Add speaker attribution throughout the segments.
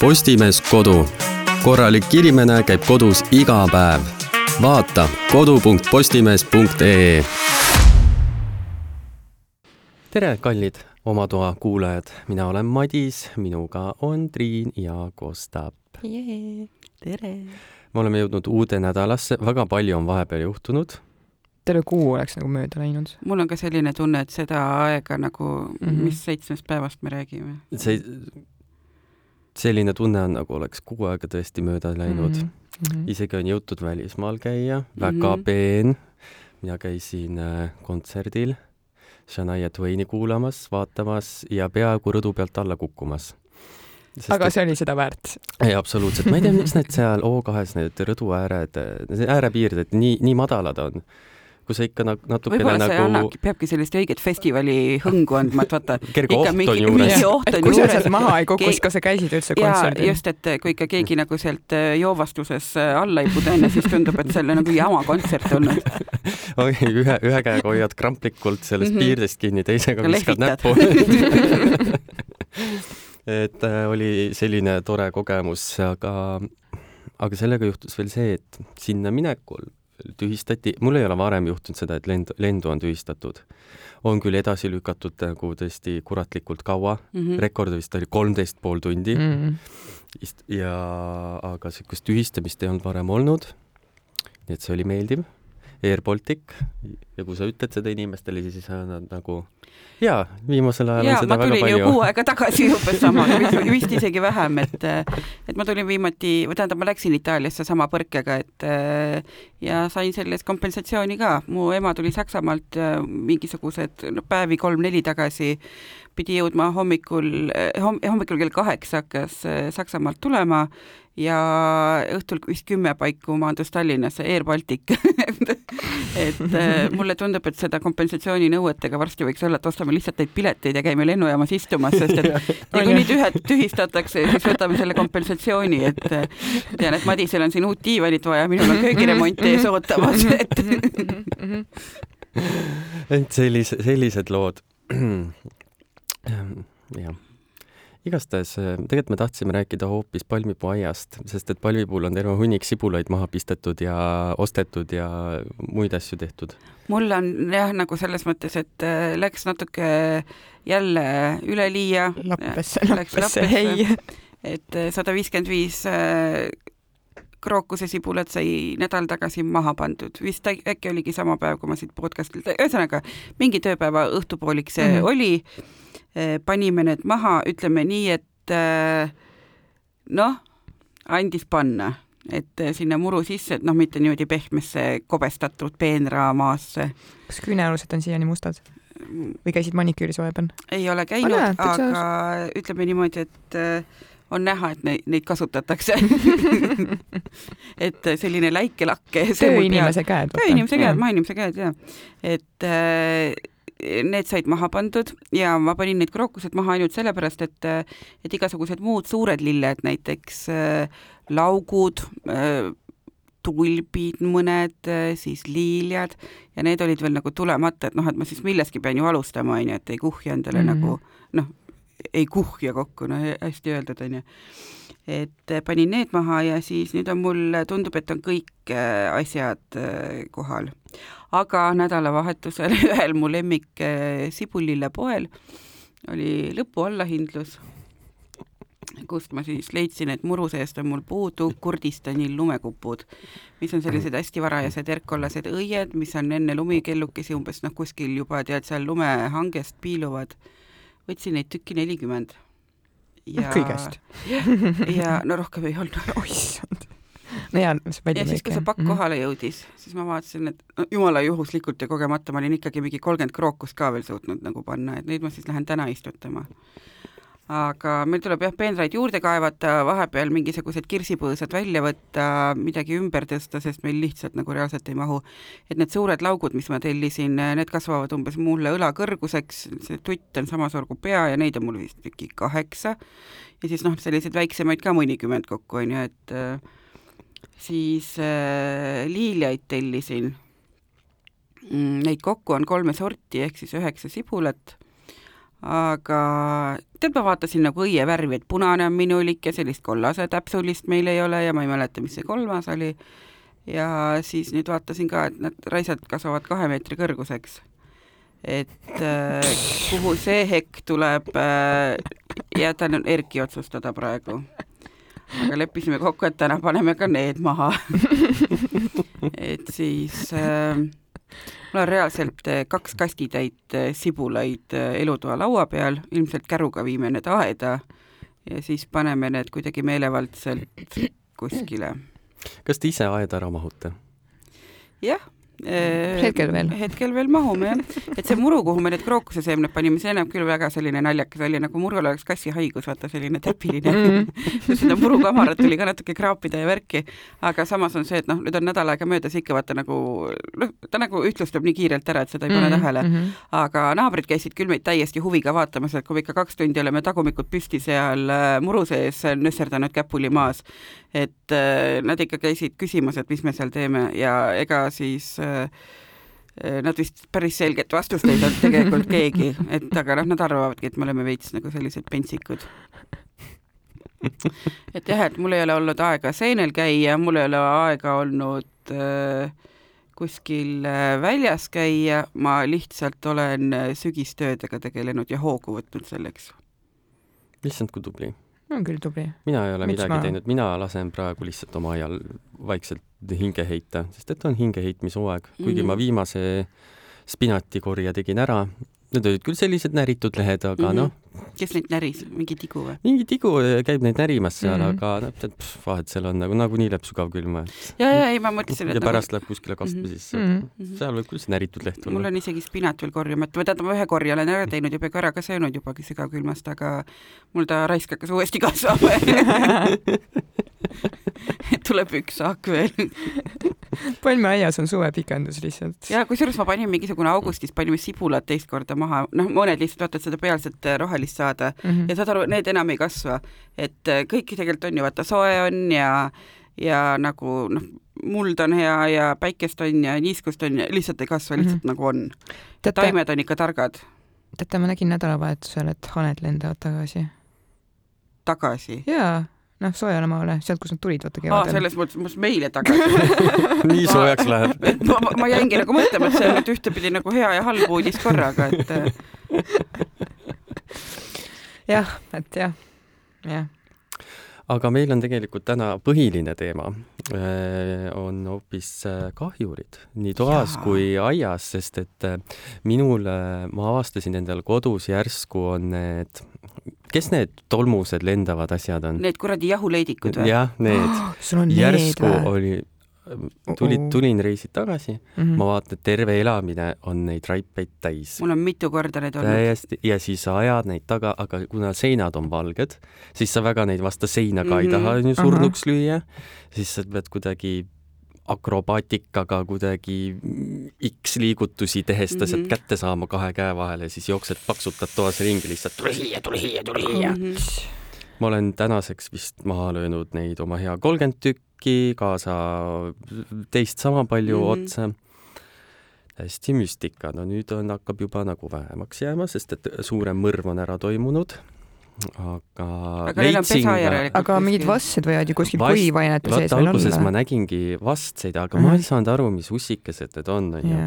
Speaker 1: Postimees Kodu. korralik inimene käib kodus iga päev. vaata kodu.postimees.ee. tere, kallid oma toa kuulajad, mina olen Madis, minuga on Triin ja Kostap.
Speaker 2: tere!
Speaker 1: me oleme jõudnud uude nädalasse, väga palju on vahepeal juhtunud
Speaker 3: terve kuu oleks nagu mööda läinud.
Speaker 2: mul on ka selline tunne, et seda aega nagu mm, -hmm. mis seitsmest päevast me räägime?
Speaker 1: see, selline tunne on, nagu oleks kuu aega tõesti mööda läinud mm. -hmm. isegi on jõutud välismaal käia, väga mm -hmm. peen. mina käisin äh, kontserdil Shania Twaini kuulamas, vaatamas ja peaaegu rõdu pealt alla kukkumas
Speaker 3: Sest aga see oli seda väärt?
Speaker 1: ei, absoluutselt, ma ei tea, miks need seal O2-s need rõdu ääred, äärepiirded nii, nii madalad on kui sa ikka natukene
Speaker 2: võib-olla
Speaker 1: nagu
Speaker 2: see annabki, peabki sellist õiget festivali hõngu andma, et vaata
Speaker 1: kerge oht
Speaker 2: mingi,
Speaker 1: on juures.
Speaker 2: oht on
Speaker 3: kui
Speaker 2: juures.
Speaker 3: sa sealt maha ei kukuks, kas sa käisid üldse kontserdil?
Speaker 2: just, et kui ikka keegi nagu sealt äh, joovastuses äh, alla ei pudene, siis tundub, et see on nagu jama kontsert olnud
Speaker 1: ühe, ühe käega hoiad kramplikult sellest mm -hmm. piirdest kinni, teisega viskad näppu et äh, oli selline tore kogemus, aga, aga sellega juhtus veel see, et sinna minekul tühistati, mul ei ole varem juhtunud seda, et lend, lendu on tühistatud. on küll edasi lükatud nagu tõesti kuratlikult kaua mm, -hmm. rekord vist oli kolmteist pool tundi mm. -hmm. ja, aga niisugust tühistamist ei olnud varem olnud. nii et see oli meeldiv Air Baltic ja kui sa ütled seda inimestele, siis nad nagu jaa, viimasel ajal
Speaker 2: ja,
Speaker 1: on seda väga palju.
Speaker 2: ma tulin ju kuu aega tagasi umbes sama, vist isegi vähem, et et ma tulin viimati, või tähendab, ma läksin Itaaliasse sama põrkega, et ja sain selle eest kompensatsiooni ka. mu ema tuli Saksamaalt mingisugused no, päevi kolm-neli tagasi, pidi jõudma hommikul homm,, hommikul kell kaheksa hakkas Saksamaalt tulema ja õhtul vist kümme paiku maandus Tallinnasse Air Baltic et äh, mulle tundub, et seda kompensatsiooninõuetega varsti võiks olla, et ostame lihtsalt neid pileteid ja käime lennujaamas istumas, sest et niikuinii tühed tühistatakse, siis võtame selle kompensatsiooni, et tean, et Madisel on siin uut diivanit vaja, minul on köögiremont ees ootamas, et
Speaker 1: et sellise, sellised lood. Jah igastahes äh, tegelikult me tahtsime rääkida hoopis palmipuuaiast, sest et palmipuul on terve hunnik sibulaid maha pistetud ja ostetud ja muid asju tehtud.
Speaker 2: mul on jah, nagu selles mõttes, et äh, läks natuke jälle üleliia.
Speaker 3: lappesse, lappesse, hei.
Speaker 2: et äh, sada viiskümmend viis krookuse-sibulat sai nädal tagasi maha pandud, vist äkki oligi sama päev, kui ma siit podcast'ilt, ühesõnaga mingi tööpäeva õhtupooliks see mm -hmm. oli Eh, panime need maha, ütleme nii, et eh, noh, andis panna, et sinna muru sisse, et noh, mitte niimoodi pehmesse kobestatud peenraamaasse.
Speaker 3: kas küünealused on siiani mustad? või käisid maniküüris vahepeal?
Speaker 2: ei ole käinud, aga ütleme niimoodi, et on näha, et neid, neid kasutatakse et selline läikelakk.
Speaker 3: tööinimese käed.
Speaker 2: tööinimese käed, maainimese käed, jaa. et need said maha pandud ja ma panin need krookused maha ainult sellepärast, et, et igasugused muud suured lilled, näiteks äh, laugud äh,, tulbid mõned, äh, siis liiljad ja need olid veel nagu tulemata, et noh, et ma siis millestki pean ju alustama, on ju, et ei kuhja endale mm -hmm. nagu noh, ei kuhja kokku, no hästi öeldud, on ju et panin need maha ja siis nüüd on mul, tundub, et on kõik äh, asjad äh, kohal. aga nädalavahetusel ühel mu lemmik äh, Sibulille poel oli lõpu allahindlus, kust ma siis leidsin, et muru seest on mul puudu Kurdistani lumekupud, mis on sellised hästi varajased erkkollased õied, mis on enne lumikellukesi umbes noh, kuskil juba tead seal lumehangest piiluvad. Võtsin neid tükki nelikümmend
Speaker 3: ja kõigest?
Speaker 2: ja no rohkem ei olnud.
Speaker 3: oissand. no ja,
Speaker 2: see palju ja siis, kui see pakk -hmm. kohale jõudis, siis ma vaatasin, et no, jumala juhuslikult ja kogemata ma olin ikkagi mingi kolmkümmend krookust ka veel suutnud nagu panna, et neid ma siis lähen täna istutama aga meil tuleb jah, peenraid juurde kaevata, vahepeal mingisugused kirsipõõsad välja võtta, midagi ümber tõsta, sest meil lihtsalt nagu reaalselt ei mahu. et need suured laugud, mis ma tellisin, need kasvavad umbes mulle õla kõrguseks, see tutt on sama suur kui pea ja neid on mul vist äkki kaheksa. ja siis noh, selliseid väiksemaid ka mõnikümmend kokku, on ju, et äh, siis äh, liiljaid tellisin mm,. Neid kokku on kolme sorti, ehk siis üheksa sibulat aga tead, ma vaatasin nagu õie värvi, et punane on minulik ja sellist kollase täpsulist meil ei ole ja ma ei mäleta, mis see kolmas oli. ja siis nüüd vaatasin ka, et need raisad kasvavad kahe meetri kõrguseks. et äh, kuhu see hekk tuleb äh,, jätan Erki otsustada praegu. aga leppisime kokku, et täna paneme ka need maha et siis äh, mul on reaalselt eh, kaks kastitäit eh, sibulaid eh, elutoa laua peal, ilmselt käruga viime need aeda ja siis paneme need kuidagi meelevaldselt kuskile.
Speaker 1: kas te ise aeda ära mahute?
Speaker 2: jah
Speaker 3: hetkel veel?
Speaker 2: hetkel veel mahume jah, et see muru, kuhu me need krookuseseemned panime, see näeb küll väga selline naljakas välja, nagu murul oleks kassihaigus, vaata selline täpiline mm. -hmm. seda murukamarat tuli ka natuke kraapida ja värki, aga samas on see, et noh, nüüd on nädal aega möödas ikka vaata nagu noh, ta nagu ühtlustub nii kiirelt ära, et seda ei pane mm -hmm. tähele mm. -hmm. aga naabrid käisid küll meid täiesti huviga vaatamas, et kui me ikka kaks tundi oleme tagumikud püsti seal äh, muru sees nösserdanud käpuli maas, et äh, nad ikka käisid küsimas, et mis me seal teeme ja ega siis äh, Nad vist päris selget vastust ei saanud tegelikult keegi, et aga noh, nad arvavadki, et me oleme veits nagu sellised pentsikud. et jah, et mul ei ole olnud aega seenel käia, mul ei ole aega olnud äh, kuskil äh, väljas käia, ma lihtsalt olen äh, sügistöödega tegelenud ja hoogu võtnud selleks.
Speaker 1: issand, kui tubli
Speaker 3: on küll tubli.
Speaker 1: mina ei ole Miks midagi ma... teinud, mina lasen praegu lihtsalt oma aial vaikselt hinge heita, sest et on hingeheitmishooaeg, kuigi mm -hmm. ma viimase spinatikorje tegin ära, Need olid küll sellised näritud lehed, aga mm -hmm. noh.
Speaker 2: kes neid näris, mingi tigu või?
Speaker 1: mingi tigu käib neid närimas seal mm, -hmm. aga noh, vahet seal on nagu nagunii läheb sügavkülma.
Speaker 2: ja, ja ei, ma mõtlesin,
Speaker 1: et ja nagu... pärast läheb kuskile kastme mm -hmm. sisse mm. -hmm. seal võib küll see näritud leht olla.
Speaker 2: mul on isegi spinat veel korjamata, või tähendab, ma ühe korje olen ära teinud ja peaaegu ära ka söönud jubagi sügavkülmast, aga mul ta raisk hakkas uuesti kasvama tuleb üks haak veel
Speaker 3: palmiaias on suvepikendus lihtsalt.
Speaker 2: ja kusjuures ma panin mingisugune augustis, panime sibulad teist korda maha, noh, mõned lihtsalt vaatavad seda pealset äh, rohelist saada mm -hmm. ja saad aru, need enam ei kasva. et äh, kõik tegelikult on ju, vaata, soe on ja, ja nagu noh, muld on hea ja päikest on ja niiskust on ja lihtsalt ei kasva, lihtsalt mm -hmm. nagu on. taimed on ikka targad.
Speaker 3: teate, ma nägin nädalavahetusel, et haned lendavad tagasi.
Speaker 2: tagasi?
Speaker 3: jaa noh, soojale maale, sealt, kust nad tulid, vaata kevadel.
Speaker 2: selles mõttes, mõttes meile tagasi.
Speaker 1: Nii soojaks läheb.
Speaker 2: ma, ma, ma jäingi nagu mõtlema, et see on nüüd ühtepidi nagu hea ja halb uudis korraga, et
Speaker 3: jah, et jah, jah
Speaker 1: aga meil on tegelikult täna põhiline teema äh, on hoopis äh, kahjurid nii toas Jaa. kui aias, sest et äh, minul, ma avastasin endal kodus järsku on need kes need tolmused lendavad asjad on?
Speaker 2: Need kuradi jahuleidikud või?
Speaker 1: jah, need
Speaker 3: oh,.
Speaker 1: järsku need, oli, tulid, tulin reisilt tagasi mm, -hmm. ma vaatan, et terve elamine on neid raipeid täis.
Speaker 2: mul on mitu korda neid olnud.
Speaker 1: täiesti, ja siis sa ajad neid taga, aga kuna seinad on valged, siis sa väga neid vastu seina ka mm -hmm. ei taha on ju surnuks uh -huh. lüüa, siis sa pead kuidagi akrobaatikaga kuidagi X-liigutusi tehes ta sealt mhm. kätte saama kahe käe vahele, siis jooksed, paksutad toas ringi lihtsalt tule siia, tule siia, tule siia mm. -hmm. ma olen tänaseks vist maha löönud neid oma hea kolmkümmend tükki, kaasa teist sama palju mm -hmm. otsa hästi müstika, no nüüd on, hakkab juba nagu vähemaks jääma, sest et suurem mõrv on ära toimunud aga
Speaker 2: aga neil on pesa
Speaker 3: järelikult aga mingid vastsed võivad ju kuskil kuivainetes ees veel olla.
Speaker 1: alguses ma nägingi vastseid, aga mm -hmm. ma ei saanud aru, mis ussikesed need on, onju.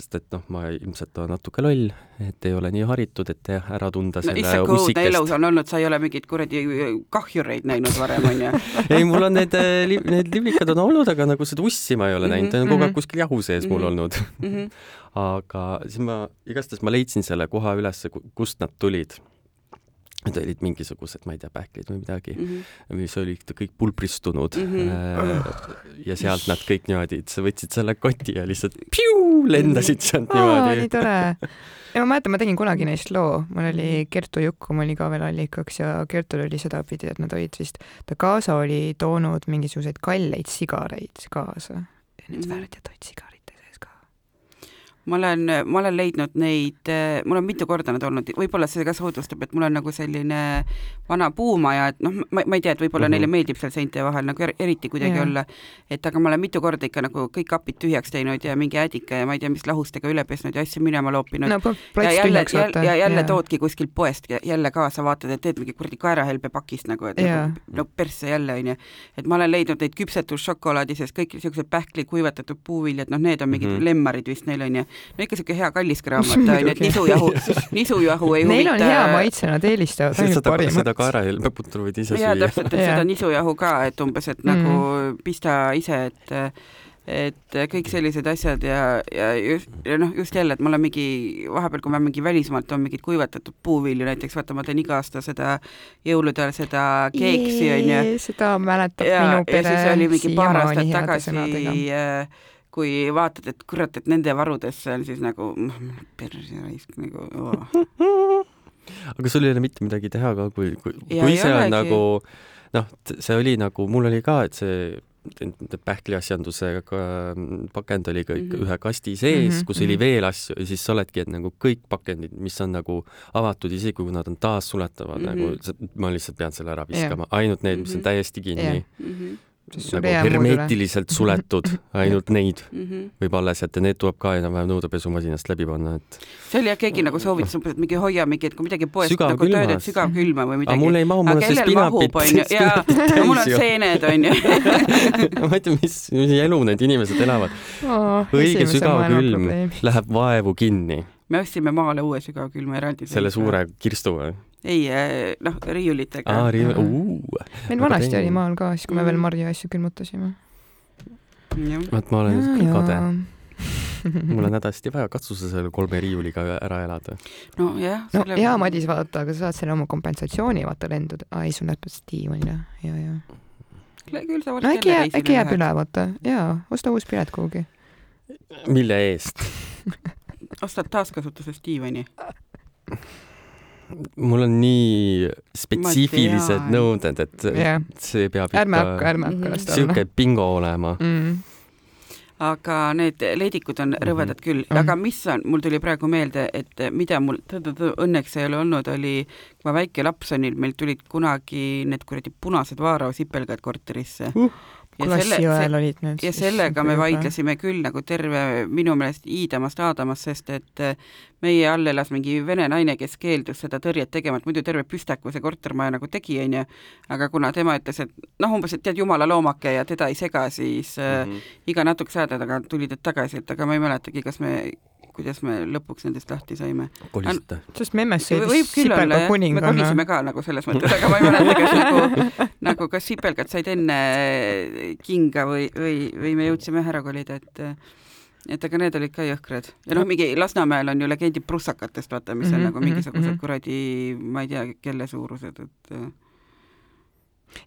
Speaker 1: Sest et noh, ma ilmselt olen natuke loll, et ei ole nii haritud, et ära tunda selle no, ussikest.
Speaker 2: elus on olnud, sa ei ole mingeid kuradi kahjureid näinud varem, onju.
Speaker 1: ei, mul on need, äh, need liblikad on olnud, aga nagu seda ussi ma ei ole näinud, ta on kogu aeg mhm. kuskil jahu sees mul mhm. olnud mm. -hmm. aga siis ma, igastahes ma leidsin selle koha ülesse, kust nad tulid Need olid mingisugused, ma ei tea, pähklid või midagi mm, -hmm. mis olid kõik pulbristunud mm. -hmm. ja sealt nad kõik niimoodi, sa võtsid selle koti ja lihtsalt piu, lendasid sealt
Speaker 3: oh, niimoodi. nii tore. ja ma mäletan, ma tegin kunagi neist loo, mul oli Kertu Jukum oli ka veel allikaks ja Kertul oli sedapidi, et nad olid vist, ta kaasa oli toonud mingisuguseid kalleid sigareid kaasa. need -hmm. värdjad olid sigarid
Speaker 2: ma olen, ma olen leidnud neid, mul on mitu korda nad olnud, võib-olla see ka soodustab, et mul on nagu selline vana puumaja, et noh, ma, ma ei tea, et võib-olla mm -hmm. neile meeldib seal seinte vahel nagu er, eriti kuidagi yeah. olla, et aga ma olen mitu korda ikka nagu kõik kapid tühjaks teinud ja mingi äädika ja ma ei tea, mis lahustega üle pesnud ja asju minema loopinud
Speaker 3: no,.
Speaker 2: ja jälle, jälle, ja jälle yeah. toodki kuskilt poest jälle kaasa, vaatad, et teed mingi kuradi kaerahelbe pakist nagu, et yeah. nagu, no persse jälle, onju. et ma olen leidnud neid küpsetusšokolaadi sees kõik niisugused pähkli kuivatatud puuviljad, noh, need on mingid mm -hmm. lemmarid vist neil onju no ikka siuke hea kallis kraamat onju, et nisujahu, nisujahu ei
Speaker 3: Neil
Speaker 2: huvita.
Speaker 3: on hea maitse, nad eelistavad ainult parimat.
Speaker 1: seda kaerahelbeputru võid ise
Speaker 2: süüa. täpselt, et seda nisujahu ka, et umbes, et mm. nagu pista ise, et et kõik sellised asjad ja, ja just, ja noh, just jälle, et ma olen mingi, vahepeal, kui ma mingi välismaalt toon mingit kuivatatud puuvilju, näiteks vaata, ma teen iga aasta seda jõulude ajal seda keeksi onju.
Speaker 3: seda mäletab ja, minu pere.
Speaker 2: ja siis oli mingi paar aastat tagasi kui vaatad, et kurat, et nende varudesse on siis nagu perse raisk nagu oh.
Speaker 1: aga sul ei ole mitte midagi teha ka, kui, kui, kui see on nagu noh, see oli nagu, mul oli ka, et see pähkliasjandusega pakend oli kõik mm -hmm. ühe kasti sees mm, -hmm. kus oli mhm. veel asju ja siis sa oledki, et nagu kõik pakendid, mis on nagu avatud, isegi kui nad on taassuletavad mm, -hmm. nagu ma lihtsalt pean selle ära viskama yeah., ainult need, mis on mhm. täiesti kinni yeah. mm. -hmm nagu hermeetiliselt suletud, ainult neid mm -hmm. võib alles jätta, need tuleb ka enam-vähem nõudepesumasinast läbi panna, et
Speaker 2: see oli jah, keegi nagu soovitas umbes, et mingi hoia mingi, et kui midagi poest nagu tööd, et sügavkülma või midagi.
Speaker 1: aga mul ei mahu, mul on see spinapit.
Speaker 2: jaa, mul on seened, onju.
Speaker 1: ma ei tea, mis, mis elu need inimesed elavad oh,. õige sügavkülm läheb vaevu kinni.
Speaker 2: me ostsime maale uue sügavkülma eraldi.
Speaker 1: selle suure kirstu või?
Speaker 2: Ei, eh, noh, riiulitega.
Speaker 1: aa, riiul-, uh.
Speaker 3: meil vanasti oli maal ka, siis kui me veel mm. marja asju külmutasime.
Speaker 1: vot ma olen ja, kade. mul on hädasti vaja, katsu sa selle kolme riiuliga ära elada.
Speaker 2: nojah.
Speaker 3: no selle... jaa, Madis, vaata, aga sa saad selle oma kompensatsiooni, vaata lenduda. aa, ei, sul läheb diivanil, jah, ja, ja.
Speaker 2: küll sa
Speaker 3: no, äkki jääb, äkki jääb üle, vaata, jaa, osta uus pilet kuhugi.
Speaker 1: mille eest
Speaker 2: ostad taaskasutusest diivani
Speaker 1: mul on nii spetsiifilised nõuded, et yeah. see peab
Speaker 3: ärme ikka hakka, ärme hakka las
Speaker 1: ta olla. sihuke bingo olema mm.
Speaker 2: aga need leedikud on mhm. rõvedad mm -hmm. küll, aga mis on, mul tuli praegu meelde, et mida mul õnneks ei ole olnud, oli, kui ma väike laps olin, meil tulid kunagi need kuradi punased Vaaro sipelgad korterisse uh
Speaker 3: klassiõel olid need.
Speaker 2: ja sellega me vaidlesime küll nagu terve minu meelest iidamast aadamast, sest et äh, meie all elas mingi vene naine, kes keeldus seda tõrjet tegema, et muidu terve püstaku see kortermaja nagu tegi, onju. aga kuna tema ütles, et noh, umbes, et tead, jumala loomake ja teda ei sega, siis mm -hmm. iga natukese aja tagant tulid need tagasi, et aga ma ei mäletagi, kas me kuidas me lõpuks nendest lahti saime.
Speaker 1: kolisite?
Speaker 3: sest memmes sõidis sipelga kuninganna.
Speaker 2: me kolisime ka nagu selles mõttes, aga ma ei mäleta, kas nagu, nagu kas sipelgad said enne kinga või, või, või me jõudsime ära kolida, et et aga need olid ka jõhkrad. ja noh, mingi Lasnamäel on ju legendid prussakatest, vaata, mis on mm -hmm, nagu mingisugused mm -hmm. kuradi, ma ei tea, kelle suurused, et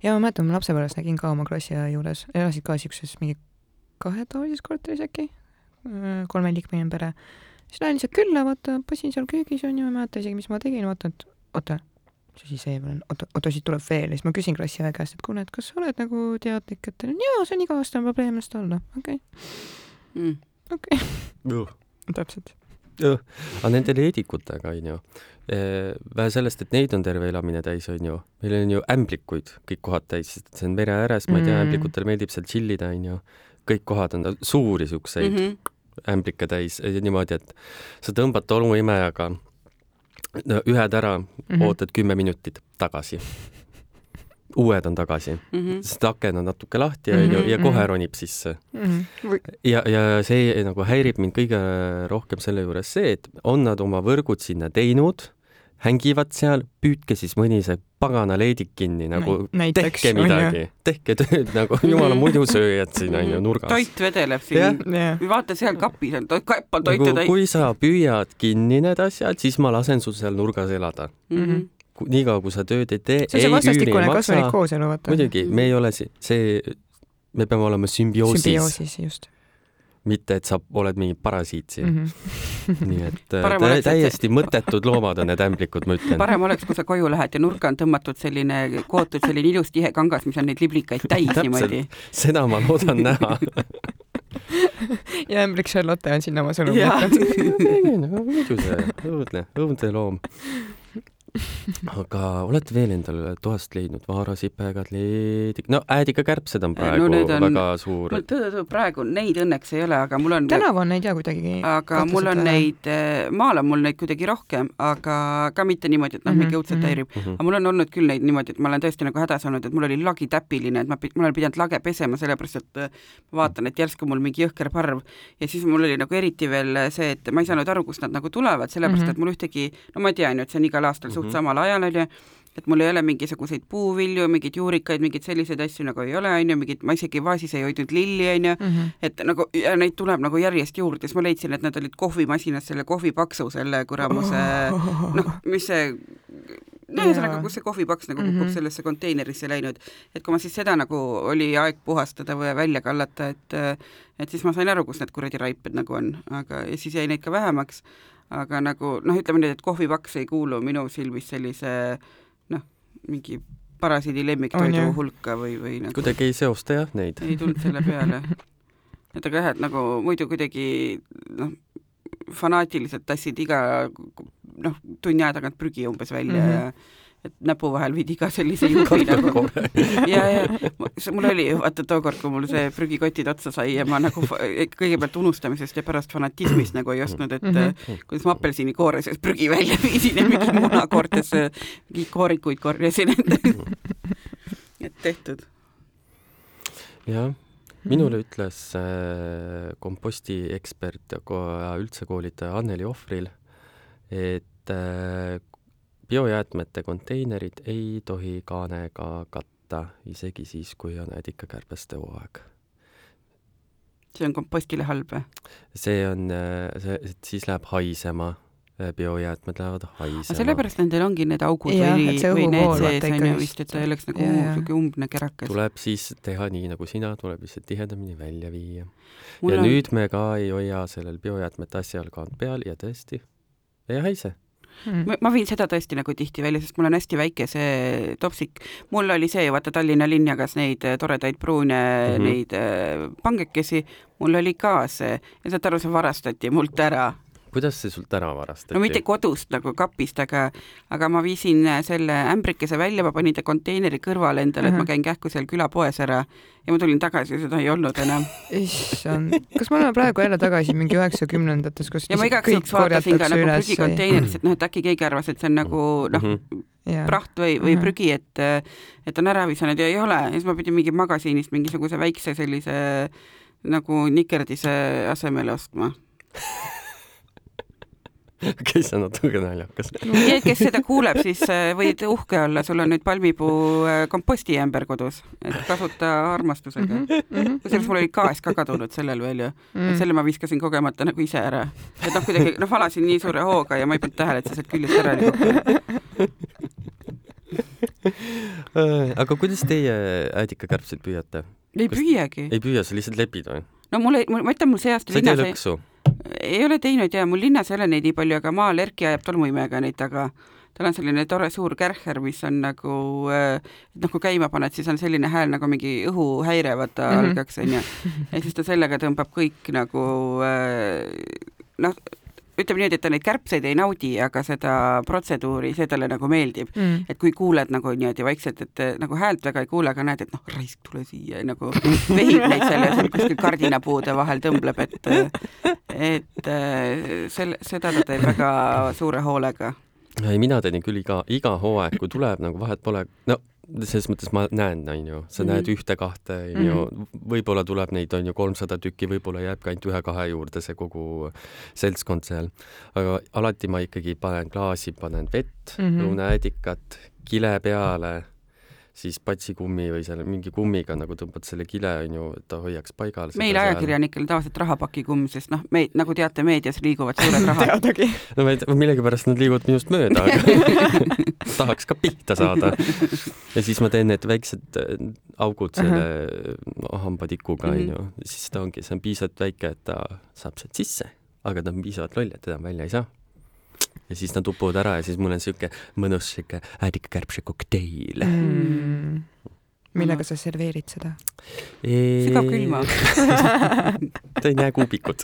Speaker 3: ja ma mäletan, ma lapsepõlves nägin ka oma klassiõe juures, elasid ka siukses mingi kahetoalises korteris äkki, kolmeliikmeline pere. siis lähen lihtsalt külla, vaata, passin seal köögis onju, ma ei mäleta isegi, mis ma tegin, vaatan, et oota, mis asi see on, oota, oota, siit tuleb veel ja siis ma küsin klassiõe käest, et kuule, et kas sa oled nagu teadlik, et jaa, see on iga-aastane probleem, las ta olla, okei okay. mm.. okei okay. täpselt.
Speaker 1: aga nende leedikutega onju, eh, vähe sellest, et neid on terve elamine täis, onju, meil on ju ämblikuid kõik kohad täis, sest see on mere ääres, ma ei tea mm., ämblikutele meeldib seal tšillida, onju kõik kohad on suuri siukseid mm -hmm. Ämblikke täis niimoodi, et sa tõmbad tolmuimejaga ühed ära mm, -hmm. ootad kümme minutit tagasi. uued on tagasi mm, -hmm. sest aken on natuke lahti mm -hmm. ja, ja kohe mhm. ronib sisse mm. -hmm. ja, ja see nagu häirib mind kõige rohkem selle juures see, et on nad oma võrgud sinna teinud hängivad seal, püüdke siis mõni see pagana leedik kinni nagu Näiteks, tehke midagi, tehke tööd nagu jumala muidusööjad siin on ju nurgas.
Speaker 2: toit vedeleb siin, vaata seal kapis on, kapp on toitu
Speaker 1: nagu, täis. kui sa püüad kinni need asjad, siis ma lasen sul seal nurgas elada mm. -hmm niikaua, kui sa tööd ei tee,
Speaker 3: ei üüri ei maksa.
Speaker 1: muidugi, me ei ole see, me peame olema sümbioosis.
Speaker 3: sümbioosis, just
Speaker 1: mitte et sa oled mingi parasiit siin mm. -hmm. nii et tä täiesti mõttetud loomad on need ämblikud, ma ütlen.
Speaker 2: parem oleks, kui sa koju lähed ja nurka on tõmmatud selline, kootud selline ilus tihe kangas, mis on neid liblikaid täis niimoodi.
Speaker 1: seda ma loodan näha
Speaker 3: ja ämblik Charlotte on sinna oma sõnumi jätnud.
Speaker 1: muidu see õudne, õudne loom. aga olete veel endale toast leidnud vaarasipekad, leedik, no äädikakärbsed on praegu
Speaker 2: No on-
Speaker 1: väga suur
Speaker 2: mul tõe-tõe praegu neid õnneks ei ole, aga mul on
Speaker 3: tänavu on neid ja kuidagi
Speaker 2: aga mul on neid, maal on mul neid kuidagi rohkem, aga ka mitte niimoodi, et noh,
Speaker 3: Mhm,
Speaker 2: mingi õudselt
Speaker 3: mhm.
Speaker 2: häirib.
Speaker 1: Mhm.
Speaker 2: aga mul on olnud küll neid niimoodi, et ma olen tõesti nagu hädas olnud, et mul oli lagi täpiline, et ma, ma olen pidanud lage pesema, sellepärast et äh, ma vaatan, et järsku mul mingi jõhker parv ja siis mul oli nagu eriti veel see, et ma ei saanud aru, kust nad nagu tulevad, sellepärast
Speaker 3: Mhm.
Speaker 2: et mul ühtegi, no ma tean ju, et see on igal aastal suht
Speaker 1: Mhm.
Speaker 2: samal ajal, onju, et mul ei ole mingisuguseid puuvilju, mingeid juurikaid, mingeid selliseid asju nagu ei ole, onju, mingit, ma isegi vaasis ei hoidnud lilli, onju,
Speaker 3: mm.
Speaker 2: et nagu ja neid tuleb nagu järjest juurde, siis ma leidsin, et nad olid kohvimasinas selle kohvipaksu, selle kuramuse noh, mis see no ühesõnaga, kus see kohvipaks nagu kukub
Speaker 3: Mhm.
Speaker 2: sellesse konteinerisse läinud, et kui ma siis seda nagu oli aeg puhastada või välja kallata, et et siis ma sain aru, kus need kuradi raiped nagu on, aga ja siis jäi neid ka vähemaks, aga nagu noh, ütleme nii, et kohvipaks ei kuulu minu silmis sellise noh, mingi parasiidi lemmiktoidu hulka või, või nagu
Speaker 1: kuidagi ei seosta jah neid.
Speaker 2: ei tulnud selle peale. et aga jah, et nagu muidu kuidagi noh, fanaatiliselt tassid iga noh, tunni aja tagant prügi umbes välja mm. -hmm. ja et näpu vahel viidi iga sellise juubi nagu ja, ja mul oli vaata tookord, kui mul see prügikotid otsa sai ja ma nagu kõigepealt unustamisest ja pärast fanatismist nagu ei ostnud, et mm. -hmm. kuidas ma apelsiniikoore seest prügi välja viisin ja mingi munakoortesse mingeid koorikuid korjasin, et tehtud.
Speaker 1: jah, minule ütles äh, komposti ekspert ko- üldse koolitaja Anneli Ohvril, et äh, biojäätmete konteinerid ei tohi kaanega katta, isegi siis, kui on äädikakärbeste hooaeg.
Speaker 2: see on kompostile halb või?
Speaker 1: see on äh, see, siis läheb haisema, biojäätmed lähevad haisema.
Speaker 2: sellepärast nendel ongi need augud
Speaker 3: Jah,
Speaker 2: või või need sees on ju vist, et ta ei oleks nagu niisugune umbne kerakas.
Speaker 1: tuleb siis teha nii nagu sina, tuleb lihtsalt tihedamini välja viia. Ja
Speaker 2: on-
Speaker 1: nüüd me ka ei hoia sellel biojäätmete asjal kaant peal ja tõesti ei haise.
Speaker 3: Mm.
Speaker 2: ma, viin seda tõesti nagu tihti välja, sest mul on hästi väike see topsik. mul oli see, vaata Tallinna linn jagas neid eh, toredaid pruune mm. -hmm. neid eh, pangekesi, mul oli ka see ja saad aru, see varastati mult ära.
Speaker 1: Kuidas see sult ära varastati?
Speaker 2: no mitte kodust nagu kapist, aga, aga ma viisin selle ämbrikese välja, ma panin ta konteineri kõrvale endale, et ma käin kähku seal külapoes ära ja ma tulin tagasi ja seda ei olnud enam.
Speaker 3: issand, kas me oleme praegu jälle tagasi mingi üheksakümnendates, kus
Speaker 2: ja ma igaks juhuks vaatasin ka nagu prügikonteinerisse, et noh, et äkki keegi arvas, et see on nagu noh,
Speaker 1: Mhm.
Speaker 2: praht või, või
Speaker 3: Mhm.
Speaker 2: prügi, et et on ära visanud ja ei ole ja siis ma pidin mingi magasiinist mingisuguse väikse sellise nagu nikerdise asemele ostma.
Speaker 1: okei, see on natuke naljakas.
Speaker 2: kes seda kuuleb, siis äh, võid uhke olla, sul on nüüd palmipuu äh, kompostiämber kodus, et kasuta armastusega.
Speaker 3: Mhm.
Speaker 2: kusjuures mul oli gaas ka kadunud sellel veel ju,
Speaker 3: Mm.
Speaker 2: et selle ma viskasin kogemata nagu ise ära. et noh, kuidagi noh, valasin nii suure hooga ja ma ei pannud tähele, et see sealt küljest ära oli kukkunud.
Speaker 1: aga kuidas teie äädikakärbseid püüate?
Speaker 2: ei
Speaker 1: Kas-
Speaker 2: püüagi.
Speaker 1: ei püüa, sa lihtsalt lepid või?
Speaker 2: no mul ei, ma ütlen, mul see aasta
Speaker 1: sa ei tee lõksu?
Speaker 2: ei ole teinud ja mul linnas ei ole neid nii palju, aga maal Erki ajab tolmuimejaga neid taga. tal on selline tore suur kärher, mis on nagu äh,, noh, kui käima paned, siis on selline hääl nagu mingi õhuhäire, vaata mm. -hmm. algaks onju. ja siis ta sellega tõmbab kõik nagu äh, noh, ütleme niimoodi, et ta neid kärbseid ei naudi, aga seda protseduuri, see talle nagu meeldib.
Speaker 3: Mm.
Speaker 2: et kui kuuled nagu niimoodi vaikselt, et eh, nagu häält väga ei kuule, aga näed, et noh, raisk, tule siia nagu vehib neid seal ja seal kuskil kardinapuude vahel tõmbleb, et et eh, selle, seda ta teeb väga suure hoolega.
Speaker 1: ei, mina teen küll iga, iga hooaeg, kui tuleb nagu vahet pole, no selles mõttes ma näen, onju, sa mm
Speaker 2: Mhm.
Speaker 1: -hmm. näed ühte-kahte, onju, võib-olla tuleb neid, onju, kolmsada tükki, võib-olla jääbki ainult ühe-kahe juurde see kogu seltskond seal. aga alati ma ikkagi panen klaasi, panen vett mm,
Speaker 3: Mhm.
Speaker 1: -hmm. õuneäädikat, kile peale, siis patsikummi või selle mingi kummiga nagu tõmbad selle kile, onju, et ta hoiaks paigal.
Speaker 2: meil ajakirjanikel tavaliselt rahapakikumm, sest noh, me nagu teate, meedias liiguvad suured rahad.
Speaker 3: teadagi.
Speaker 1: no ma ei tea, millegipärast nad liiguvad minust mööda, aga tahaks ka pihta saada. ja siis ma teen need väiksed äh, augud selle hambatikuga,
Speaker 3: Mhm.
Speaker 1: onju, siis ta ongi, see on piisavalt väike, et ta saab sealt sisse, aga ta on piisavalt loll, et teda välja ei saa. Ja siis nad upuvad ära ja siis mul on siuke mõnus siuke äädikakärbse kokteil
Speaker 3: millega sa serveerid seda?
Speaker 2: sügavkülma.
Speaker 1: tõin jääkuubikud.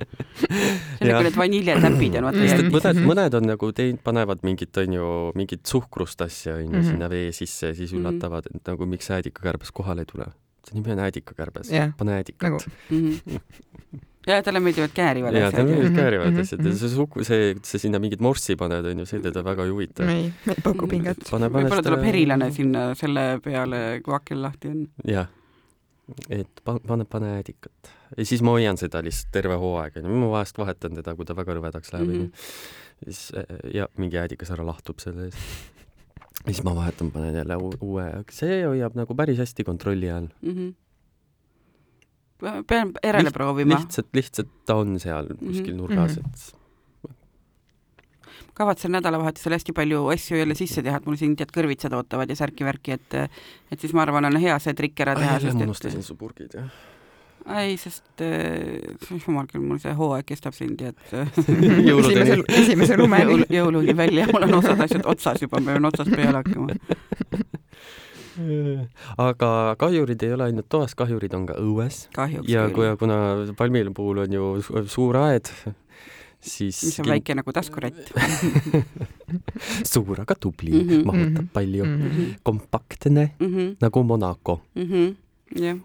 Speaker 2: see on nagu need vaniljetäpid on vaata
Speaker 1: et
Speaker 3: et
Speaker 1: mõned, mõned on nagu teinud, panevad mingit, onju, mingit suhkrust asja onju
Speaker 3: Mhm.
Speaker 1: sinna vee sisse ja siis
Speaker 2: Mhm.
Speaker 1: üllatavad, et nagu miks äädikakärbes kohale ei tule. see nimi on äädikakärbes
Speaker 3: Jah.,
Speaker 1: pane äädikat
Speaker 3: nagu
Speaker 2: Mhm. Ja talle meeldivad käärivad
Speaker 1: ja tal
Speaker 2: asjad.
Speaker 1: olid
Speaker 3: Mhm,
Speaker 1: käärivad
Speaker 3: mhm,
Speaker 1: asjad ja
Speaker 3: mhm.
Speaker 1: see suhk-, see, see sinna mingit morssi paned onju, see teda väga ei huvita.
Speaker 3: ei, ei paku pinget.
Speaker 1: pane, pane
Speaker 2: võib-olla tuleb herilane sinna selle peale, kui aken lahti on.
Speaker 1: jah, et pa- pane, pane äädikat ja siis ma hoian seda lihtsalt terve hooaeg onju, ma vahest vahetan teda, kui ta väga rõvedaks läheb onju
Speaker 2: Mhm.
Speaker 1: siis äh, ja mingi äädikas ära lahtub selle eest. ja siis ma vahetan, panen jälle uue, see hoiab nagu päris hästi kontrolli all.
Speaker 2: Mhm. Pean järele
Speaker 1: Liht-
Speaker 2: proovima.
Speaker 1: lihtsalt, lihtsalt ta on seal kuskil
Speaker 2: Mhm.
Speaker 1: nurgas,
Speaker 3: Mhm.
Speaker 1: et
Speaker 2: kavatsen nädalavahetusel hästi palju asju jälle sisse teha, et mul siin tead kõrvitsad ootavad ja särki-värki, et et siis ma arvan, on hea see trikk ära teha,
Speaker 1: jälle
Speaker 2: sest
Speaker 1: ma
Speaker 2: et
Speaker 1: unustasin su purgid jah.
Speaker 2: ei, sest äh, jumal küll, mul see hooaeg kestab siin tead
Speaker 1: Jõuludeni.
Speaker 3: esimese, esimese lumeni
Speaker 2: jõul,. jõuluni välja, mul on osad asjad otsas juba, ma pean otsast peale hakkama.
Speaker 1: aga kahjurid ei ole ainult toas, kahjurid on ka õues. Ja kui kuna palmil puhul on ju su- suur aed, siis
Speaker 2: mis on
Speaker 1: kin-
Speaker 2: väike nagu taskurett.
Speaker 1: suur, aga tubli. Mm, -hmm, mahutab palju. Mm, -hmm. Kompaktne
Speaker 2: Mhm,
Speaker 1: nagu Monaco.
Speaker 2: jah,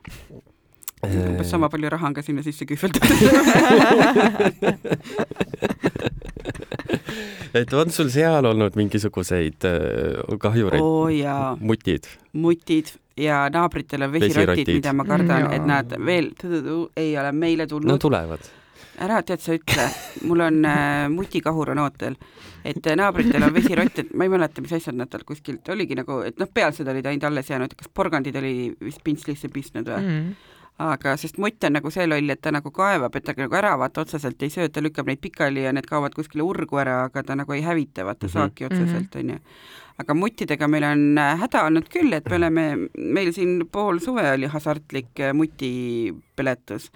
Speaker 2: umbes sama palju raha on ka sinna sisse kühveldatud.
Speaker 1: et on sul seal olnud mingisuguseid äh, kahjureid
Speaker 2: jaa,
Speaker 1: mutid?
Speaker 2: mutid ja naabritel on vesirotid, mida ma kardan, et
Speaker 3: Jaa.
Speaker 2: nad veel ei ole meile
Speaker 1: no
Speaker 2: tulnud.
Speaker 1: tulevad.
Speaker 2: ära tead sa ütle, mul on äh, mutikahur on ootel, et äh, naabritel on vesirott, et ma ei mäleta, mis asjad nad tal kuskilt oligi nagu, et noh, pealsed olid ainult alles jäänud, kas porgandid oli vist pintslisse pistnud või?
Speaker 3: Mhm.
Speaker 2: Aga sest mutt on nagu see loll, et ta nagu kaevab, et ta nagu ära vaata otseselt ei söö, ta lükkab neid pikali ja need kaovad kuskile urgu ära, aga ta nagu ei hävita vaata
Speaker 1: Mhm.
Speaker 2: saaki otseselt onju. Aga muttidega meil on äh, häda olnud küll, et me oleme, meil siin pool suve oli hasartlik äh, mutipeletus.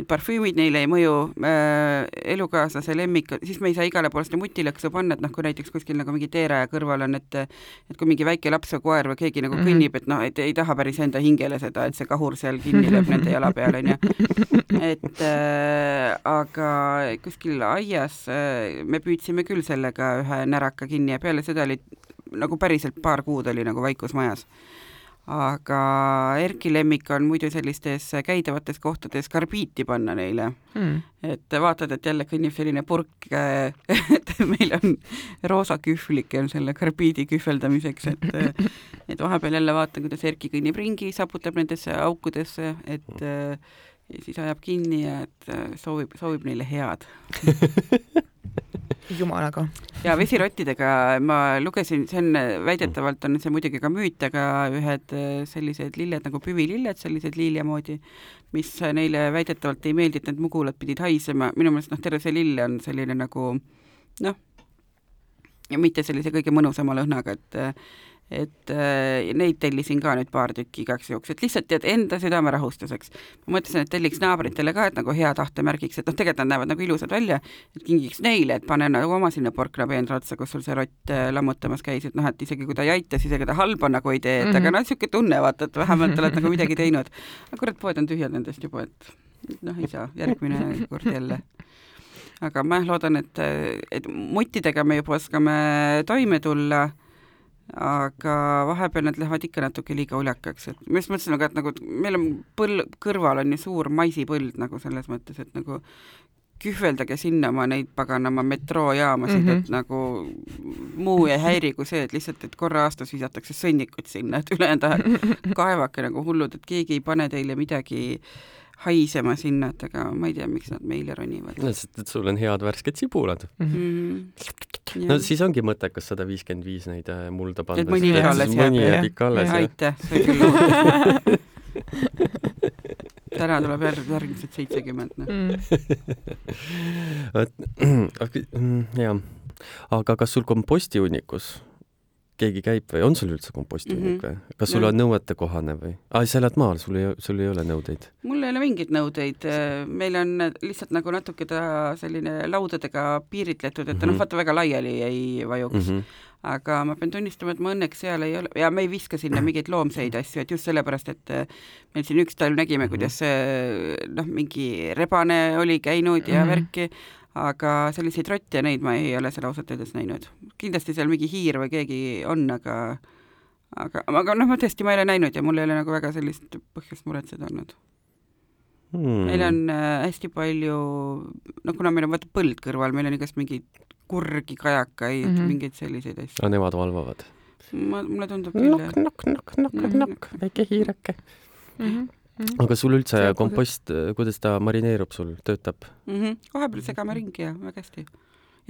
Speaker 2: et parfüümid neile ei mõju äh,, elukaaslase lemmik, siis me ei saa igale poole seda mutilõksu panna, et noh, kui näiteks kuskil nagu mingi teeraja kõrval on, et et kui mingi väike laps või koer või keegi nagu
Speaker 3: Mhm.
Speaker 2: kõnnib, et noh, et ei taha päris enda hingele seda, et see kahur seal kinni lööb nende jala peal, onju. et äh, aga kuskil aias äh, me püüdsime küll sellega ühe näraka kinni ja peale seda oli nagu päriselt paar kuud oli nagu vaikus majas. aga Erki lemmik on muidu sellistes käidavates kohtades karbiiti panna neile
Speaker 3: Mhm.
Speaker 2: et vaatad, et jälle kõnnib selline purk, et meil on roosa kühvlik on selle karbiidi kühveldamiseks, et et vahepeal jälle vaatan, kuidas Erki kõnnib ringi, saputab nendesse aukudesse, et äh, ja siis ajab kinni ja et äh, soovib, soovib neile head.
Speaker 3: jumalaga.
Speaker 2: ja vesirottidega ma lugesin, see on väidetavalt on see muidugi ka müüt, aga ühed äh, sellised lilled nagu püvililled, sellised liilja moodi, mis neile väidetavalt ei meeldi, et need mugulad pidid haisema, minu meelest noh, terve see lill on selline nagu noh, mitte sellise kõige mõnusama lõhnaga, et et äh, neid tellisin ka nüüd paar tükki igaks juhuks, et lihtsalt tead enda südame rahustuseks. ma mõtlesin, et telliks naabritele ka, et nagu hea tahte märgiks, et noh, tegelikult nad näevad nagu ilusad välja, et kingiks neile, et pane nagu oma sinna porknapeenra otsa, kus sul see rott äh, lammutamas käis, et noh, et isegi kui ta ei aita, siis ega ta halba nagu ei tee, et mm -hmm. aga
Speaker 3: Mhm.
Speaker 2: noh, niisugune tunne vaata, et vähemalt oled nagu midagi teinud. aga kurat, poed on tühjad nendest juba, et noh, ei saa, järgmine kord jälle. aga ma jah loodan, et, et muttidega me juba oskame toime tulla aga vahepeal nad lähevad ikka natuke liiga uljakaks, et ma just mõtlesin nagu, et nagu meil on põld, kõrval on ju suur maisipõld nagu selles mõttes, et nagu kühveldage sinna oma neid paganama metroojaamasid mm. -hmm. et nagu muu ei häiri kui see, et lihtsalt, et korra aastas visatakse sõnnikut sinna, et ülejäänud ajal kaevake nagu hullud, et keegi ei pane teile midagi haisema sinna, et aga ma ei tea, miks nad meile ronivad
Speaker 1: no sest, et sul on head värsked sibulad.
Speaker 2: mm. -hmm.
Speaker 1: no siis ongi mõttekas sada viiskümmend viis neid äh, mulda panna.
Speaker 2: Et mõni veel alles jääb,
Speaker 1: mõni jääb ikka alles, jah.
Speaker 2: aitäh, see on küll uudis. täna tuleb jälle järgmised seitsekümmend, noh.
Speaker 3: Mhm.
Speaker 1: vot, jah, aga kas sul kompostihunnikus keegi käib või on sul üldse kompostimine
Speaker 2: Mhm.
Speaker 1: või? kas sul on nõuetekohane või? aa, sa elad maal, sul ei, sul ei ole nõudeid?
Speaker 2: mul ei ole mingeid nõudeid, meil on lihtsalt nagu natuke ta selline laudadega piiritletud, et ta
Speaker 1: Mhm.
Speaker 2: noh, vaata väga laiali ei vajuks mm, -hmm. aga ma pean tunnistama, et ma õnneks seal ei ole ja me ei viska sinna mingeid loomseid asju, et just sellepärast, et eh, meil siin üks talv nägime,
Speaker 1: Mhm.
Speaker 2: kuidas eh, noh, mingi rebane oli käinud ja
Speaker 3: Mhm.
Speaker 2: värki, aga selliseid rotte, neid ma ei ole seal ausalt öeldes näinud. kindlasti seal mingi hiir või keegi on, aga aga, aga noh, ma tõesti, ma ei ole näinud ja mul ei ole nagu väga sellist põhjust muretseda olnud.
Speaker 1: Hmm.
Speaker 2: meil on äh, hästi palju, no kuna meil on vaata põld kõrval, meil on igast mingeid kurgi, kajakaid mm. -hmm. mingeid selliseid asju.
Speaker 1: aga nemad valvavad?
Speaker 2: ma, mulle tundub küll,
Speaker 1: nokk,
Speaker 2: jah
Speaker 1: nokk, nokk, nokk,
Speaker 2: Mhm.
Speaker 1: nokk, väike hiireke.
Speaker 3: Mhm.
Speaker 1: Aga sul üldse
Speaker 3: Seal
Speaker 1: kompost, kuidas ta marineerub sul, töötab?
Speaker 2: mm. -hmm. vahepeal segame ringi ja väga hästi.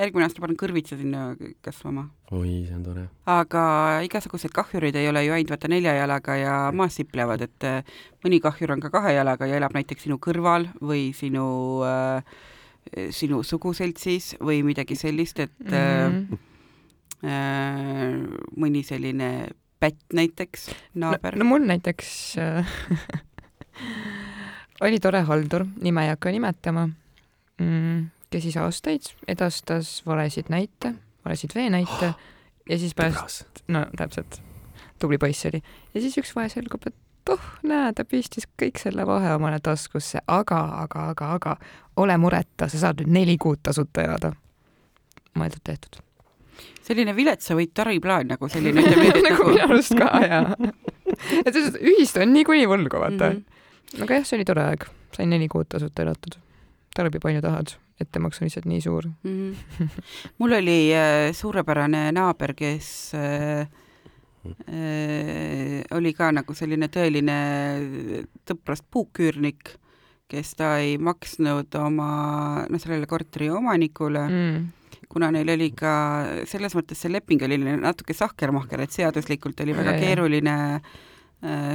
Speaker 2: järgmine aasta panen kõrvitsa sinna kasvama.
Speaker 1: oi, see on tore.
Speaker 2: aga igasugused kahjurid ei ole ju ainult vaata nelja jalaga ja maas siplevad, et äh, mõni kahjur on ka kahe jalaga ja elab näiteks sinu kõrval või sinu äh, sinu suguseltsis või midagi sellist, et äh,
Speaker 3: Mhm.
Speaker 2: äh, mõni selline pätt näiteks, naaber
Speaker 3: no, no mul näiteks äh, oli tore haldur, nime ei hakka nimetama mm,, kes siis aastaid edastas valesid näite, valesid veenäite ja siis pärast, no täpselt, tubli poiss oli. ja siis üks vahe selgub, et oh, näe, ta pistis kõik selle vahe omale taskusse, aga, aga, aga, aga ole mureta, sa saad nüüd neli kuud tasuta elada. mõeldud-tehtud.
Speaker 2: selline viletsa võitu ariplaan nagu selline ütleme
Speaker 3: nagu minu arust ka jaa. et selles ühistu on niikuinii võlgu, vaata mm. -hmm. Aga jah, see oli tore aeg, sain neli kuud tasuta elatud. tarbi palju tahad, ettemaks on lihtsalt nii suur.
Speaker 2: mm. -hmm. mul oli äh, suurepärane naaber, kes äh, äh, oli ka nagu selline tõeline tõprast puuküürnik, kes ta ei maksnud oma, noh, sellele korteri omanikule mm., kuna neil oli ka selles mõttes see leping oli natuke sahkermahker, et seaduslikult oli väga
Speaker 3: ja.
Speaker 2: keeruline äh,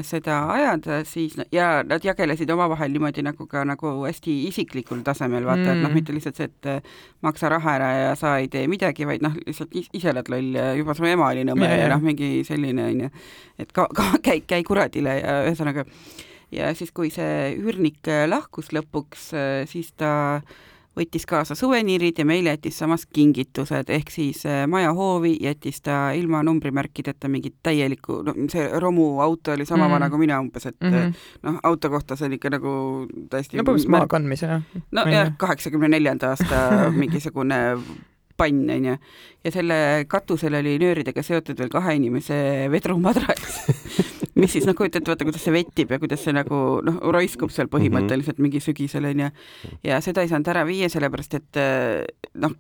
Speaker 2: seda ajada, siis ja nad jagelesid omavahel niimoodi nagu ka nagu hästi isiklikul tasemel, vaata mm., et noh,
Speaker 3: Mm.
Speaker 2: mitte lihtsalt see, et äh, maksa raha ära ja sa ei tee midagi, vaid noh, lihtsalt is- ise oled loll ja juba su ema oli nõme
Speaker 3: Ja,
Speaker 2: ja, noh, mingi selline onju, et ka, ka käi, käi kuradile ja ühesõnaga ja siis, kui see üürnik äh, lahkus lõpuks, siis ta võttis kaasa suveniirid ja meile jättis samas kingitused, ehk siis äh, maja hoovi jättis ta ilma numbrimärkideta mingit täielikku, no see romuauto oli sama
Speaker 3: Mhm.
Speaker 2: vana kui mina umbes, et mm
Speaker 3: Mm
Speaker 2: -hmm.
Speaker 3: -hmm.
Speaker 2: noh, auto kohta see on ikka nagu täiesti
Speaker 3: no põhimõtteliselt maa on
Speaker 2: jah
Speaker 3: ju.,
Speaker 2: kaheksakümne neljanda aasta mingisugune pann onju ja selle katusel oli nööridega seotud veel kahe inimese vedrumadrats, mis siis noh, kujutad ette, vaata kuidas see vettib ja kuidas see nagu noh, roiskub seal põhimõtteliselt mingi sügisel onju ja seda ei saanud ära viia, sellepärast et eh, noh,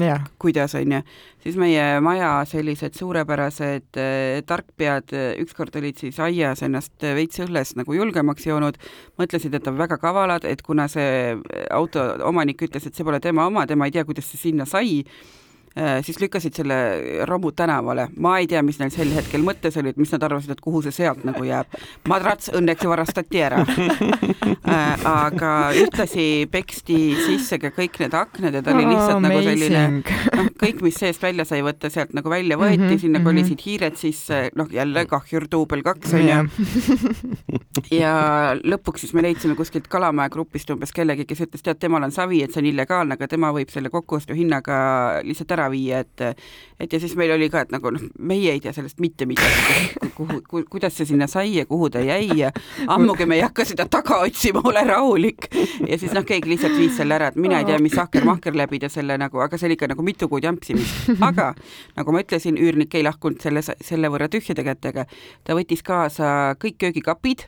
Speaker 3: jah,
Speaker 2: kuidas onju, siis meie maja sellised suurepärased äh, tarkpead äh, ükskord olid siis aias ennast veits õlles nagu julgemaks joonud, mõtlesid, et on väga kavalad, et kuna see auto omanik ütles, et see pole tema oma, tema ei tea, kuidas see sinna sai, siis lükkasid selle romu tänavale, ma ei tea, mis neil sel hetkel mõttes oli, et mis nad arvasid, et kuhu see sealt nagu jääb. madrats õnneks varastati ära. aga ühtlasi peksti sisse ka kõik need aknad ja ta oli lihtsalt nagu selline noh, kõik, mis seest välja sai võtta, sealt nagu välja võeti mm,
Speaker 3: Mhm,
Speaker 2: -hmm, sinna
Speaker 3: mhm.
Speaker 2: kolisid hiired sisse, noh jälle kahjur duubel kaks onju. ja lõpuks siis me leidsime kuskilt Kalamaja grupist umbes kellegi, kes ütles, tead, temal on savi, et see on illegaalne, aga tema võib selle kokkuostuhinnaga lihtsalt ära viia, et et ja siis meil oli ka, et nagu noh, meie ei tea sellest mitte midagi, kuhu ku,, kuidas see sinna sai ja kuhu ta jäi ja ammugi me ei hakka seda taga otsima, ole rahulik. ja siis noh, keegi lihtsalt viis selle ära, et mina ei tea, mis ahker-mahker läbi ta selle nagu, aga see oli ikka nagu mitu kuud jampsimist, aga nagu ma ütlesin, üürnik ei lahkunud selle, selle võrra tühjade kätega. ta võttis kaasa kõik köögikapid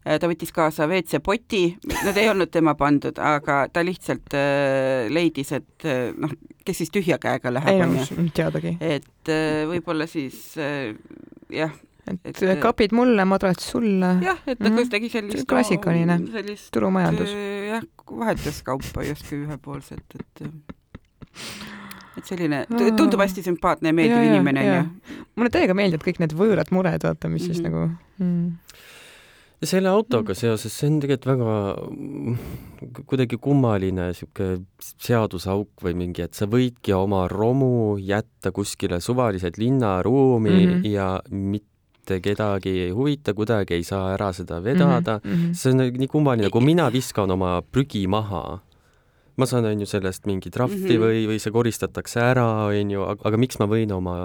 Speaker 2: ta võttis kaasa WC-poti, need ei olnud tema pandud, aga ta lihtsalt äh, leidis, et äh, noh, kes siis tühja käega
Speaker 3: ei
Speaker 2: läheb,
Speaker 3: no
Speaker 2: onju.
Speaker 3: teadagi,
Speaker 2: et äh, võib-olla siis jah,
Speaker 3: et
Speaker 2: et-
Speaker 3: kapid mulle, madrats sulle,
Speaker 2: jah, et ta
Speaker 3: Mhm.
Speaker 2: kuidagi sellist
Speaker 3: Klassikaline.
Speaker 2: sellist
Speaker 3: turumajandus.
Speaker 2: jah, vahetuskaupa justkui ühepoolset, et et selline, tundub hästi sümpaatne ja meeldiv
Speaker 3: jaa,
Speaker 2: inimene, onju.
Speaker 3: mulle täiega meeldivad kõik need võõrad mured, vaata, mis siis
Speaker 2: Mhm.
Speaker 3: nagu mm..
Speaker 1: selle autoga seoses, see on tegelikult väga kuidagi kummaline niisugune seadusauk või mingi, et sa võidki oma romu jätta kuskile suvaliselt linnaruumi mm -hmm. ja mitte kedagi ei huvita, kuidagi ei saa ära seda vedada mm. -hmm. see on nii kummaline, kui mina viskan oma prügi maha ma saan, on ju, sellest mingi trahvi mm -hmm. või, või see koristatakse ära, on ju, aga miks ma võin oma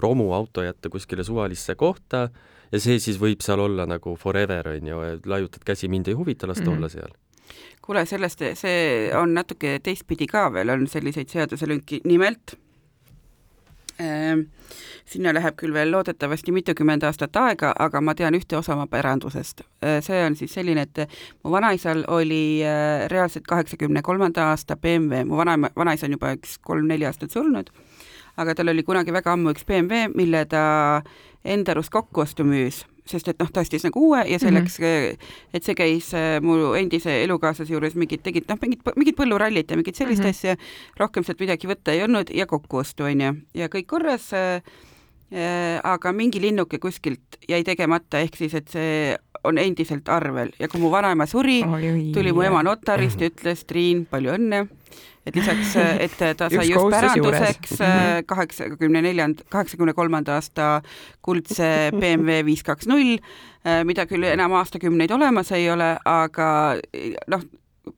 Speaker 1: romuauto jätta kuskile suvalisse kohta ja see siis võib seal olla nagu forever, on ju, laiutad käsi, mind ei huvita, las ta mm -hmm. olla seal
Speaker 2: kuule, sellest, see on natuke teistpidi ka veel, on selliseid seaduselünki, nimelt sinna läheb küll veel loodetavasti mitukümmend aastat aega, aga ma tean ühte osa oma pärandusest. see on siis selline, et mu vanaisal oli äh, reaalselt kaheksakümne kolmanda aasta BMW, mu vana, vanaisa on juba üks kolm-neli aastat surnud, aga tal oli kunagi väga ammu üks BMW, mille ta enda arust kokkuostu müüs. Sest et noh, ta ostis nagu uue ja selleks mm, -hmm. et see käis äh, mu endise elukaaslase juures mingid, tegid noh, mingid, mingid põllurallit ja mingit sellist mm -hmm. asja, rohkem sealt midagi võtta ei olnud ja kokkuostu, on ju, ja kõik korras äh,, äh, aga mingi linnuke kuskilt jäi tegemata, ehk siis, et see on endiselt arvel. Ja kui mu vanaema suri, tuli mu ema notarist ja ütles, Triin, palju õnne et lisaks, et ta sai just päranduseks mhm. kaheksakümne neljanda, kaheksakümne kolmanda aasta kuldse BMW viis kaks null, mida küll enam aastakümneid olemas ei ole, aga noh,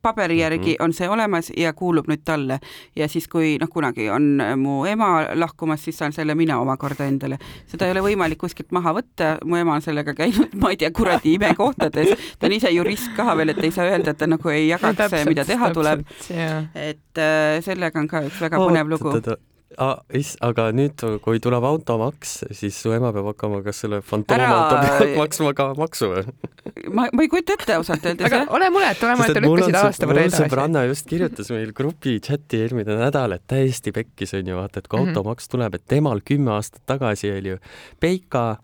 Speaker 2: paberi järgi mhm. on see olemas ja kuulub nüüd talle. ja siis, kui noh, kunagi on mu ema lahkumas, siis saan selle mina omakorda endale. seda ei ole võimalik kuskilt maha võtta, mu ema on sellega käinud, ma ei tea, kuradi imekohtades, ta on ise jurist ka veel, et ei saa öelda, et ta nagu ei jagaks, mida teha tuleb. et äh, sellega on ka üks väga põnev lugu
Speaker 1: aga nüüd, kui tuleb automaks, siis su ema peab hakkama kas selle fantoomauto pealt maksma ka maksu või?
Speaker 2: ma, ma ei kujuta ette ausalt öeldes.
Speaker 3: aga ole muretu, ema, et lükkasid aasta võrra edasi.
Speaker 1: sõbranna just kirjutas meil grupi chati eelmine nädal, et täiesti pekkis on ju, vaata, et kui mm -hmm. automaks tuleb, et temal kümme aastat tagasi oli ju Peika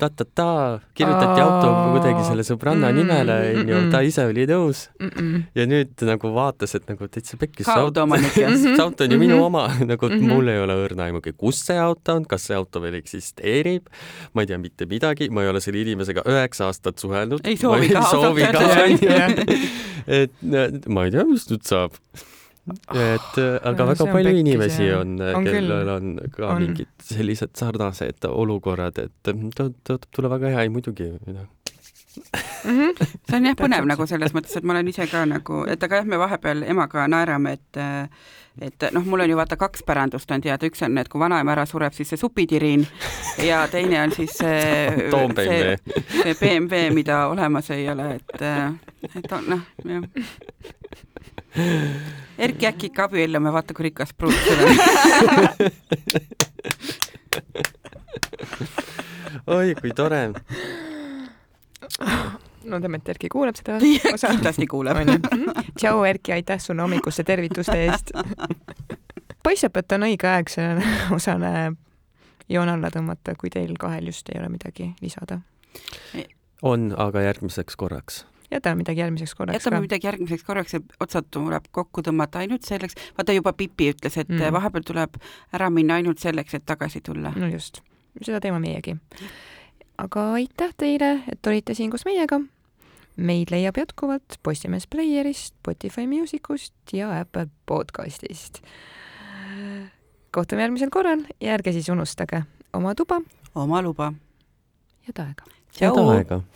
Speaker 1: ta-ta-ta, kirjutati auto kuidagi selle sõbranna mm, nimele, onju, ta ise oli nõus mm. -mm. ja nüüd nagu vaatas, et nagu täitsa pekkis.
Speaker 2: see auto
Speaker 1: on ju minu oma, nagu mm -hmm. mul ei ole õrna aimugi, kus see auto on, kas see auto veel eksisteerib. ma ei tea mitte midagi, ma ei ole selle inimesega üheksa aastat suhelnud.
Speaker 2: ei soovi ka
Speaker 1: et ma ei tea, mis nüüd saab et äh, aga no, väga palju pekkis, inimesi jah. on, on, kellel on ka on. mingid sellised sarnased olukorrad, et tõotab tulla väga hea, ei muidugi noh.
Speaker 2: Mm -hmm. see on jah põnev nagu selles mõttes, et ma olen ise ka nagu, et aga jah, me vahepeal emaga naerame, et et noh, mul on ju vaata kaks pärandust on teada, üks on, et kui vanaema ära sureb, siis see supitiriin ja teine on siis see, see, see BMW, mida olemas ei ole, et, et on noh, jah Erki äkki ikka abiellume, vaata kui rikas pruut sul on.
Speaker 1: oi, kui tore.
Speaker 3: no teeme, et Erki kuuleb seda
Speaker 2: osa. kindlasti kuuleb.
Speaker 3: tšau, Erki, aitäh sulle hommikuste tervituste eest. paistab, et on õige aeg sellele osale joon alla tõmmata, kui teil kahel just ei ole midagi lisada.
Speaker 1: on, aga järgmiseks korraks
Speaker 3: jätame midagi järgmiseks korraks
Speaker 2: jätame ka. midagi järgmiseks korraks ja otsad tuleb kokku tõmmata ainult selleks, vaata juba Pipi ütles, et mm. vahepeal tuleb ära minna ainult selleks, et tagasi tulla.
Speaker 3: no just, seda teeme meiegi. aga aitäh teile, et olite siin koos meiega. meid leiab jätkuvalt Postimees Playerist, Spotify Musicust ja Apple podcastist. kohtume järgmisel korral ja ärge siis unustage oma tuba,
Speaker 2: oma luba.
Speaker 3: head aega.
Speaker 1: head aega